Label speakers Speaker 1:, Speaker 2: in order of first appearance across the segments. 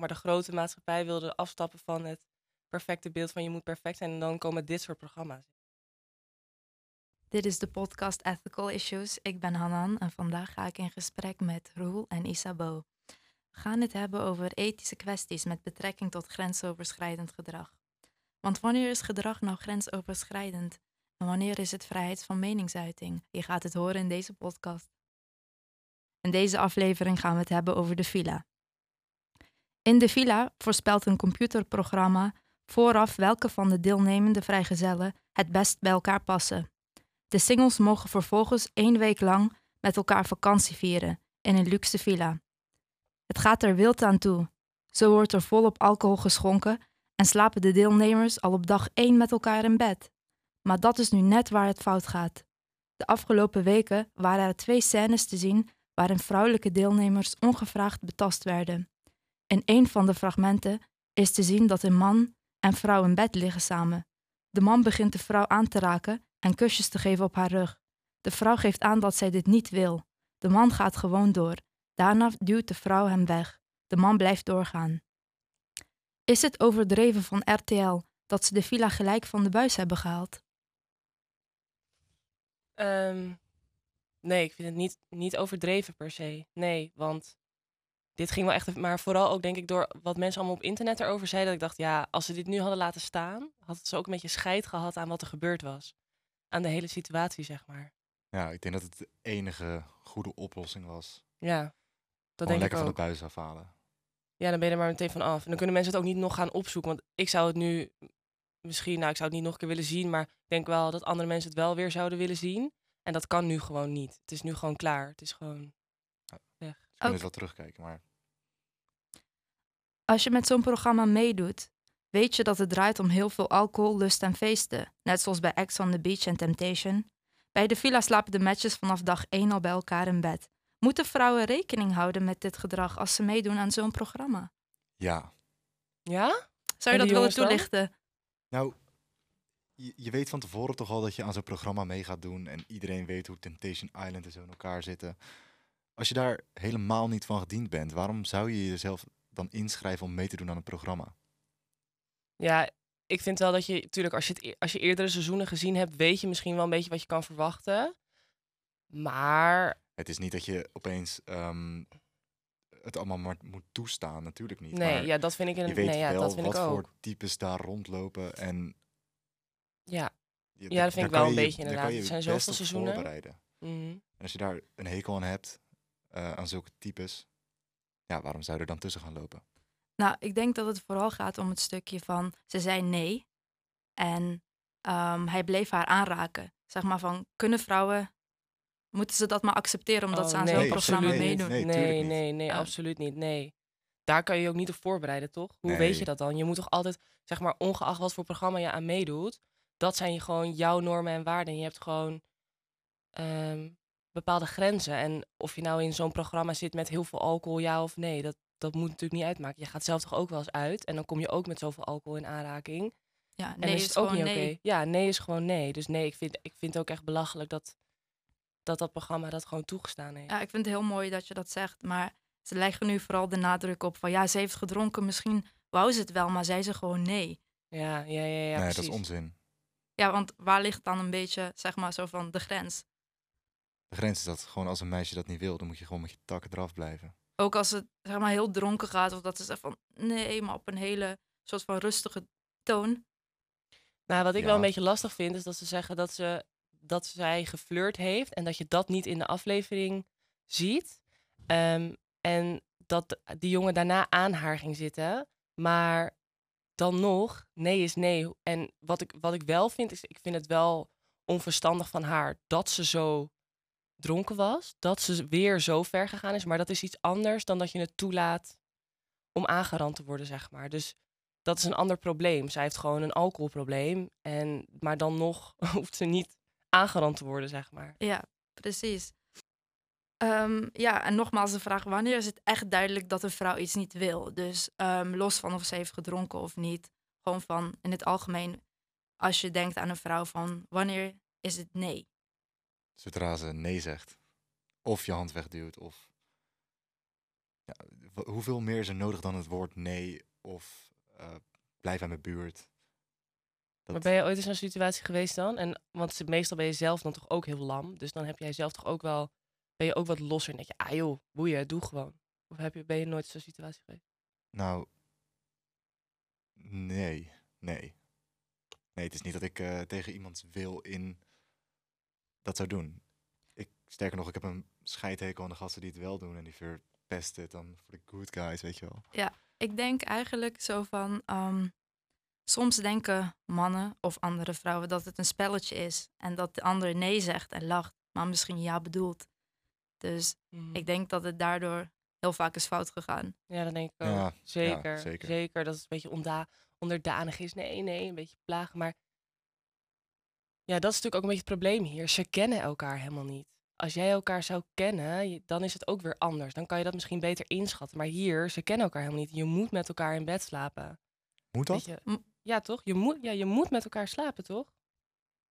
Speaker 1: maar, de grote maatschappij wilde afstappen van het perfecte beeld van je moet perfect zijn. En dan komen dit soort programma's.
Speaker 2: Dit is de podcast Ethical Issues. Ik ben Hanan en vandaag ga ik in gesprek met Roel en Isabo. We gaan het hebben over ethische kwesties met betrekking tot grensoverschrijdend gedrag. Want wanneer is gedrag nou grensoverschrijdend? En wanneer is het vrijheid van meningsuiting? Je gaat het horen in deze podcast. In deze aflevering gaan we het hebben over de villa. In de villa voorspelt een computerprogramma vooraf welke van de deelnemende vrijgezellen het best bij elkaar passen. De singles mogen vervolgens één week lang met elkaar vakantie vieren in een luxe villa. Het gaat er wild aan toe. Zo wordt er volop alcohol geschonken en slapen de deelnemers al op dag één met elkaar in bed. Maar dat is nu net waar het fout gaat. De afgelopen weken waren er twee scènes te zien waarin vrouwelijke deelnemers ongevraagd betast werden. In een van de fragmenten is te zien dat een man en vrouw in bed liggen samen. De man begint de vrouw aan te raken en kusjes te geven op haar rug. De vrouw geeft aan dat zij dit niet wil. De man gaat gewoon door. Daarna duwt de vrouw hem weg. De man blijft doorgaan. Is het overdreven van RTL dat ze de villa gelijk van de buis hebben gehaald?
Speaker 1: Um, nee, ik vind het niet, niet overdreven per se. Nee, want dit ging wel echt, maar vooral ook denk ik door wat mensen allemaal op internet erover zeiden. Dat ik dacht, ja, als ze dit nu hadden laten staan, had ze ook een beetje scheid gehad aan wat er gebeurd was. Aan de hele situatie, zeg maar.
Speaker 3: Ja, ik denk dat het de enige goede oplossing was.
Speaker 1: Ja, dat
Speaker 3: Gewoon
Speaker 1: denk
Speaker 3: lekker
Speaker 1: ik
Speaker 3: van
Speaker 1: ook.
Speaker 3: de buis afhalen.
Speaker 1: Ja, dan ben je er maar meteen van af. En dan kunnen mensen het ook niet nog gaan opzoeken. Want ik zou het nu misschien, nou, ik zou het niet nog een keer willen zien. Maar ik denk wel dat andere mensen het wel weer zouden willen zien. En dat kan nu gewoon niet. Het is nu gewoon klaar. Het is gewoon
Speaker 3: kunnen
Speaker 2: Ook-
Speaker 3: het wel terugkijken, maar
Speaker 2: Als je met zo'n programma meedoet, weet je dat het draait om heel veel alcohol, lust en feesten. Net zoals bij Ex on the Beach en Temptation. Bij de villa slapen de matches vanaf dag 1 al bij elkaar in bed. Moeten vrouwen rekening houden met dit gedrag als ze meedoen aan zo'n programma?
Speaker 3: ja.
Speaker 1: Ja?
Speaker 2: Zou je dat willen
Speaker 1: dan?
Speaker 2: toelichten?
Speaker 3: Nou, je, je weet van tevoren toch al dat je aan zo'n programma mee gaat doen en iedereen weet hoe Temptation Island en zo in elkaar zitten. Als je daar helemaal niet van gediend bent, waarom zou je jezelf dan inschrijven om mee te doen aan een programma?
Speaker 1: Ja, ik vind wel dat je, natuurlijk, als je, het, e- als je eerdere seizoenen gezien hebt, weet je misschien wel een beetje wat je kan verwachten. Maar
Speaker 3: Het is niet dat je opeens ehm, het allemaal maar moet toestaan, natuurlijk niet.
Speaker 1: nee,
Speaker 3: maar
Speaker 1: ja, dat vind ik
Speaker 3: je
Speaker 1: een.
Speaker 3: weet
Speaker 1: Nee, ja,
Speaker 3: wel
Speaker 1: dat vind
Speaker 3: wat
Speaker 1: ik ook.
Speaker 3: voor types daar rondlopen en
Speaker 1: Ja. Ja, dat vind ik wel een
Speaker 3: je je-
Speaker 1: beetje inderdaad. Er zijn zoveel seizoenen.
Speaker 3: voorbereiden.
Speaker 1: mhm.
Speaker 3: En als je daar een hekel aan hebt, eh, aan zulke types, ja, waarom zou je er dan tussen gaan lopen?
Speaker 2: Nou, ik denk dat het vooral gaat om het stukje van ze zei nee. En ehm, hij bleef haar aanraken. Zeg maar van, kunnen vrouwen, moeten ze dat maar accepteren omdat
Speaker 1: Oh,
Speaker 2: ze aan
Speaker 1: nee,
Speaker 2: zo'n programma meedoen?
Speaker 3: Nee,
Speaker 1: Nee, nee, nee,
Speaker 2: Ja.
Speaker 1: absoluut niet. Nee. Daar kan je je ook niet op voorbereiden, toch? Hoe weet je dat dan? Je moet toch altijd, zeg maar, ongeacht wat voor programma je aan meedoet, dat zijn je gewoon jouw normen en waarden. En je hebt gewoon ehm, bepaalde grenzen. En of je nou in zo'n programma zit met heel veel alcohol, ja of nee, dat, dat moet natuurlijk niet uitmaken. Je gaat zelf toch ook wel eens uit en dan kom je ook met zoveel alcohol in aanraking.
Speaker 2: Ja,
Speaker 1: En
Speaker 2: nee
Speaker 1: dan
Speaker 2: is,
Speaker 1: is het ook
Speaker 2: gewoon
Speaker 1: niet oké.
Speaker 2: nee.
Speaker 1: Ja, nee is gewoon nee. Dus nee, ik vind, ik vind het ook echt belachelijk dat dat, dat programma dat gewoon toegestaan heeft.
Speaker 2: Ja, ik vind het heel mooi dat je dat zegt. Maar ze leggen nu vooral de nadruk op van ja, ze heeft gedronken. Misschien wou ze het wel, maar zei ze gewoon nee.
Speaker 1: Ja, ja, ja, ja,
Speaker 3: nee,
Speaker 1: precies.
Speaker 3: dat is onzin.
Speaker 2: Ja, want waar ligt dan een beetje, zeg maar, zo van de grens?
Speaker 3: De grens is dat gewoon als een meisje dat niet wil, dan moet je gewoon met je takken eraf blijven.
Speaker 2: Ook als het zeg maar heel dronken gaat, of dat ze zegt van nee, maar op een hele soort van rustige toon.
Speaker 1: Nou, wat ik wel een beetje lastig vind, is dat ze zeggen dat, ze, dat zij geflirt heeft en dat je dat niet in de aflevering ziet. Ehm, en dat die jongen daarna aan haar ging zitten. Maar dan nog, nee is nee. En wat ik, wat ik wel vind, is ik vind het wel onverstandig van haar dat ze zo dronken was. Dat ze weer zo ver gegaan is. Maar dat is iets anders dan dat je het toelaat om aangerand te worden, zeg maar. Dus dat is een ander probleem. Zij heeft gewoon een alcoholprobleem. En, maar dan nog hoeft ze niet aangerand te worden, zeg maar.
Speaker 2: Ja, precies. Ehm, ja, en nogmaals de vraag, wanneer is het echt duidelijk dat een vrouw iets niet wil? Dus ehm, los van of ze heeft gedronken of niet. Gewoon van, in het algemeen, als je denkt aan een vrouw van, wanneer is het nee?
Speaker 3: Zodra ze nee zegt. Of je hand wegduwt, of... wa- hoeveel meer is er nodig dan het woord nee of eh, blijf aan mijn buurt? Dat-
Speaker 1: Maar ben je ooit in zo'n situatie geweest dan? En, want meestal ben je zelf dan toch ook heel lam. Dus dan heb jij zelf toch ook wel, ben je ook wat losser. En denk je, ah joh, boeien, doe gewoon. Of heb je, ben je nooit in zo'n situatie geweest?
Speaker 3: Nou, nee, nee. Nee, het is niet dat ik eh, tegen iemands wil in dat zou doen. Ik, sterker nog, ik heb een scheidhekel aan de gasten die het wel doen en die verpesten het dan voor de good guys, weet je wel.
Speaker 2: Ik denk eigenlijk zo van. ehm, soms denken mannen of andere vrouwen dat het een spelletje is. En dat de ander nee zegt en lacht, maar misschien ja bedoelt. Dus
Speaker 1: Mhm.
Speaker 2: ik denk dat het daardoor heel vaak is fout gegaan.
Speaker 1: Ja, dat denk ik ook.
Speaker 3: Ja, ja,
Speaker 1: zeker,
Speaker 3: zeker.
Speaker 1: zeker. Dat het een beetje onda onderdanig is. Nee, nee, een beetje plagen. Maar ja, dat is natuurlijk ook een beetje het probleem hier. Ze kennen elkaar helemaal niet. Als jij elkaar zou kennen, dan is het ook weer anders. Dan kan je dat misschien beter inschatten. Maar hier, ze kennen elkaar helemaal niet. Je moet met elkaar in bed slapen.
Speaker 3: Moet dat?
Speaker 1: Je? Ja, toch? Je moet, ja, je moet met elkaar slapen, toch?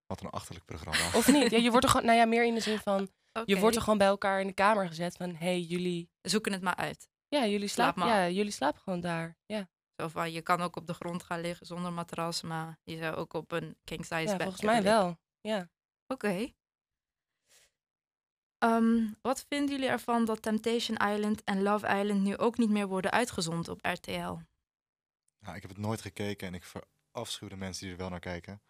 Speaker 3: Wat een achterlijk programma.
Speaker 1: Of niet? Ja, je wordt er gewoon, nou ja, meer in de zin van, je wordt er gewoon bij elkaar in de kamer gezet van, hey, jullie,
Speaker 2: Zoeken het maar uit.
Speaker 1: ja, jullie
Speaker 2: Slaap
Speaker 1: slapen,
Speaker 2: maar.
Speaker 1: ja, jullie slapen gewoon daar. Ja,
Speaker 2: Zo van, je kan ook op de grond gaan liggen zonder matras, maar je zou ook op een king size
Speaker 1: ja
Speaker 2: bed
Speaker 1: volgens mij
Speaker 2: liggen.
Speaker 1: wel. Ja.
Speaker 2: Oké. Ehm, wat vinden jullie ervan dat Temptation Island en Love Island nu ook niet meer worden uitgezonden op RTL?
Speaker 3: Nou, ik heb het nooit gekeken en ik verafschuw de mensen die er wel naar kijken.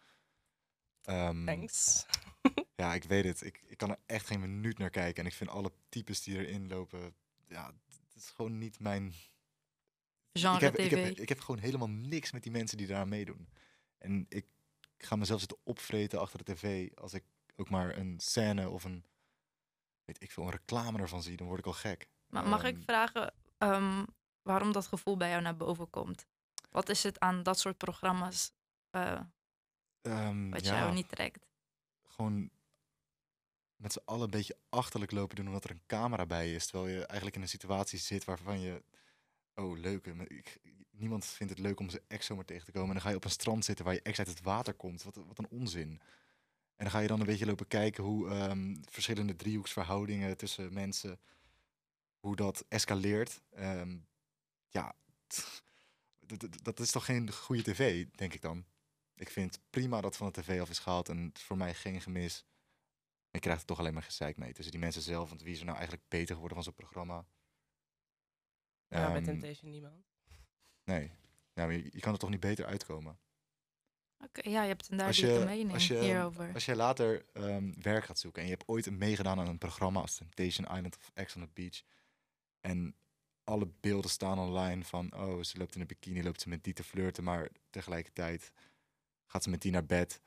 Speaker 3: Ehm,
Speaker 1: Thanks.
Speaker 3: Ja, ik weet het. Ik, ik kan er echt geen minuut naar kijken. En ik vind alle types die erin lopen, ja, het is gewoon niet mijn...
Speaker 2: Genre
Speaker 3: ik, heb,
Speaker 2: TV.
Speaker 3: ik, heb, ik heb gewoon helemaal niks met die mensen die daar meedoen. En ik ga mezelf zitten opvreten achter de tv als ik ook maar een scène of een, weet ik veel, een reclame ervan zie, dan word ik al gek.
Speaker 2: Maar mag ik
Speaker 3: Ehm,
Speaker 2: vragen ehm, waarom dat gevoel bij jou naar boven komt? Wat is het aan dat soort programma's
Speaker 3: Ehm,
Speaker 2: wat
Speaker 3: ja,
Speaker 2: jou niet trekt?
Speaker 3: gewoon met z'n allen een beetje achterlijk lopen doen omdat er een camera bij is. Terwijl je eigenlijk in een situatie zit waarvan je, oh leuk, eh, ik, niemand vindt het leuk om zijn ex zomaar tegen te komen. En dan ga je op een strand zitten waar je ex uit het water komt. Wat, wat een onzin. En dan ga je dan een beetje lopen kijken hoe ehm, verschillende driehoeksverhoudingen tussen mensen, hoe dat escaleert. Ehm, ja, dat- is toch geen goede tv, denk ik dan. Ik vind prima dat van de tv af is gehaald en voor mij geen gemis. Je krijgt er toch alleen maar gezeik mee tussen die mensen zelf. Want wie is er nou eigenlijk beter geworden van zo'n programma?
Speaker 1: Ja, bij
Speaker 3: Ehm,
Speaker 1: Temptation niemand.
Speaker 3: Nee. Ja, maar je, je kan er toch niet beter uitkomen.
Speaker 2: Oké, ja, je hebt een duidelijke
Speaker 3: je-
Speaker 2: mening
Speaker 3: als je-
Speaker 2: hierover.
Speaker 3: Als jij later ehm, werk gaat zoeken en je hebt ooit meegedaan aan een programma als Temptation Island of Ex on the Beach. En alle beelden staan online van, oh, ze loopt in een bikini, loopt ze met die te flirten, maar tegelijkertijd gaat ze met die naar bed.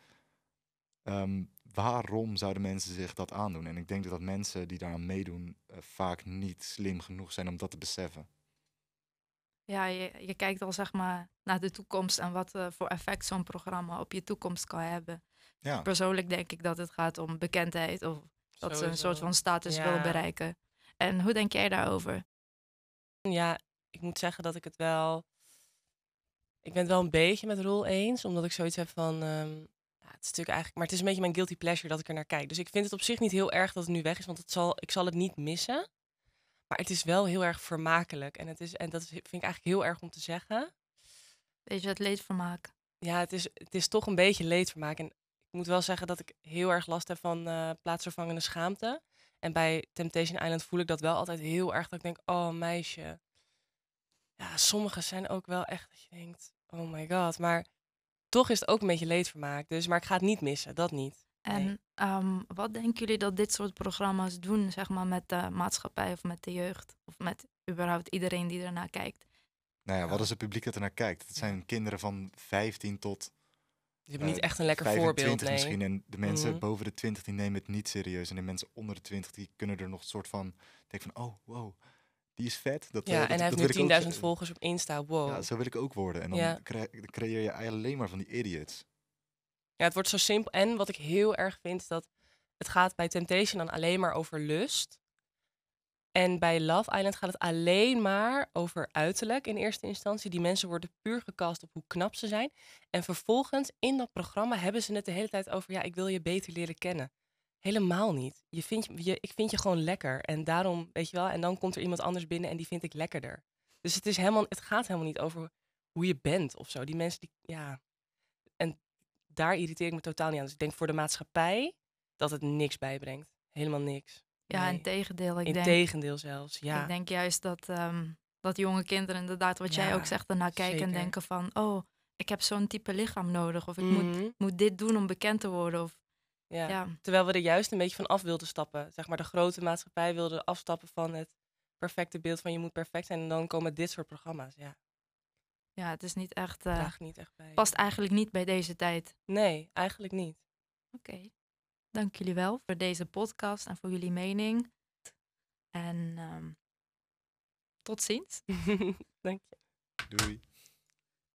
Speaker 3: Ehm, waarom zouden mensen zich dat aandoen? En ik denk dat mensen die daaraan meedoen eh, vaak niet slim genoeg zijn om dat te beseffen.
Speaker 2: Ja, je, je kijkt al zeg maar naar de toekomst en wat eh, voor effect zo'n programma op je toekomst kan hebben.
Speaker 3: Ja,
Speaker 2: Persoonlijk denk ik dat het gaat om bekendheid of dat ze een soort van status
Speaker 1: Ja.
Speaker 2: willen bereiken. En hoe denk jij daarover?
Speaker 1: Ja, ik moet zeggen dat ik het wel. Ik ben het wel een beetje met Roel eens, omdat ik zoiets heb van. ehm, ja, het is natuurlijk eigenlijk, maar het is een beetje mijn guilty pleasure dat ik er naar kijk. Dus ik vind het op zich niet heel erg dat het nu weg is, want het zal, ik zal het niet missen. Maar het is wel heel erg vermakelijk. En, het is, en dat vind ik eigenlijk heel erg om te zeggen.
Speaker 2: Weet je, het leedvermaak.
Speaker 1: Ja, het is, het is toch een beetje leedvermaak. En ik moet wel zeggen dat ik heel erg last heb van eh, plaatsvervangende schaamte. En bij Temptation Island voel ik dat wel altijd heel erg. Dat ik denk, oh meisje. Ja, sommige zijn ook wel echt dat je denkt, oh my god. Maar toch is het ook een beetje leedvermaak. Dus, maar ik ga het niet missen, dat niet.
Speaker 2: En
Speaker 1: Nee.
Speaker 2: ehm, wat denken jullie dat dit soort programma's doen, zeg maar, met de maatschappij of met de jeugd? Of met überhaupt iedereen die ernaar kijkt?
Speaker 3: nou ja, wat is het publiek dat er naar kijkt? Het zijn kinderen van 15 tot
Speaker 1: Je hebt niet
Speaker 3: eh,
Speaker 1: echt een lekker
Speaker 3: 25
Speaker 1: voorbeeld, nee.
Speaker 3: misschien. En de mensen
Speaker 1: Mhm.
Speaker 3: boven de 20 die nemen het niet serieus. En de mensen onder de 20 die kunnen er nog een soort van denken van, oh, wow, die is vet. Dat, eh,
Speaker 1: Ja,
Speaker 3: dat,
Speaker 1: en hij
Speaker 3: dat
Speaker 1: heeft nu
Speaker 3: ik ook
Speaker 1: 10.000
Speaker 3: z-
Speaker 1: volgers op Insta. Wow.
Speaker 3: Ja, zo wil ik ook worden. En dan
Speaker 1: Ja.
Speaker 3: creëer je alleen maar van die idiots.
Speaker 1: Ja, het wordt zo simpel. En wat ik heel erg vind, is dat het gaat bij Temptation dan alleen maar over lust. En bij Love Island gaat het alleen maar over uiterlijk in eerste instantie. Die mensen worden puur gecast op hoe knap ze zijn. En vervolgens in dat programma hebben ze het de hele tijd over, ja, ik wil je beter leren kennen. Helemaal niet. Je vindt, je- ik vind je gewoon lekker. En daarom, weet je wel, en dan komt er iemand anders binnen en die vind ik lekkerder. Dus het, is helemaal, het gaat helemaal niet over hoe je bent of zo. Die mensen, die, ja. Daar irriteer ik me totaal niet aan. Dus ik denk voor de maatschappij dat het niks bijbrengt. Helemaal niks.
Speaker 2: Ja,
Speaker 1: Nee.
Speaker 2: in tegendeel. Ik denk,
Speaker 1: Integendeel zelfs, ja.
Speaker 2: ik denk juist dat, ehm, dat jonge kinderen inderdaad, wat jij ook zegt, ernaar kijken en denken van, oh, ik heb zo'n type lichaam nodig. Of ik moet,
Speaker 1: Mhm,
Speaker 2: moet dit doen om bekend te worden. Of,
Speaker 1: ja.
Speaker 2: ja.
Speaker 1: Terwijl we er juist een beetje van af wilden stappen. Zeg maar, de grote maatschappij wilde afstappen van het perfecte beeld van je moet perfect zijn. En dan komen dit soort programma's. Ja,
Speaker 2: ja, het is niet echt, eh,
Speaker 1: draagt niet echt bij.
Speaker 2: past eigenlijk niet bij deze tijd.
Speaker 1: Nee, eigenlijk niet.
Speaker 2: Oké. Dank jullie wel voor deze podcast en voor jullie mening. En ehm, tot ziens.
Speaker 1: Dank je.
Speaker 3: Doei.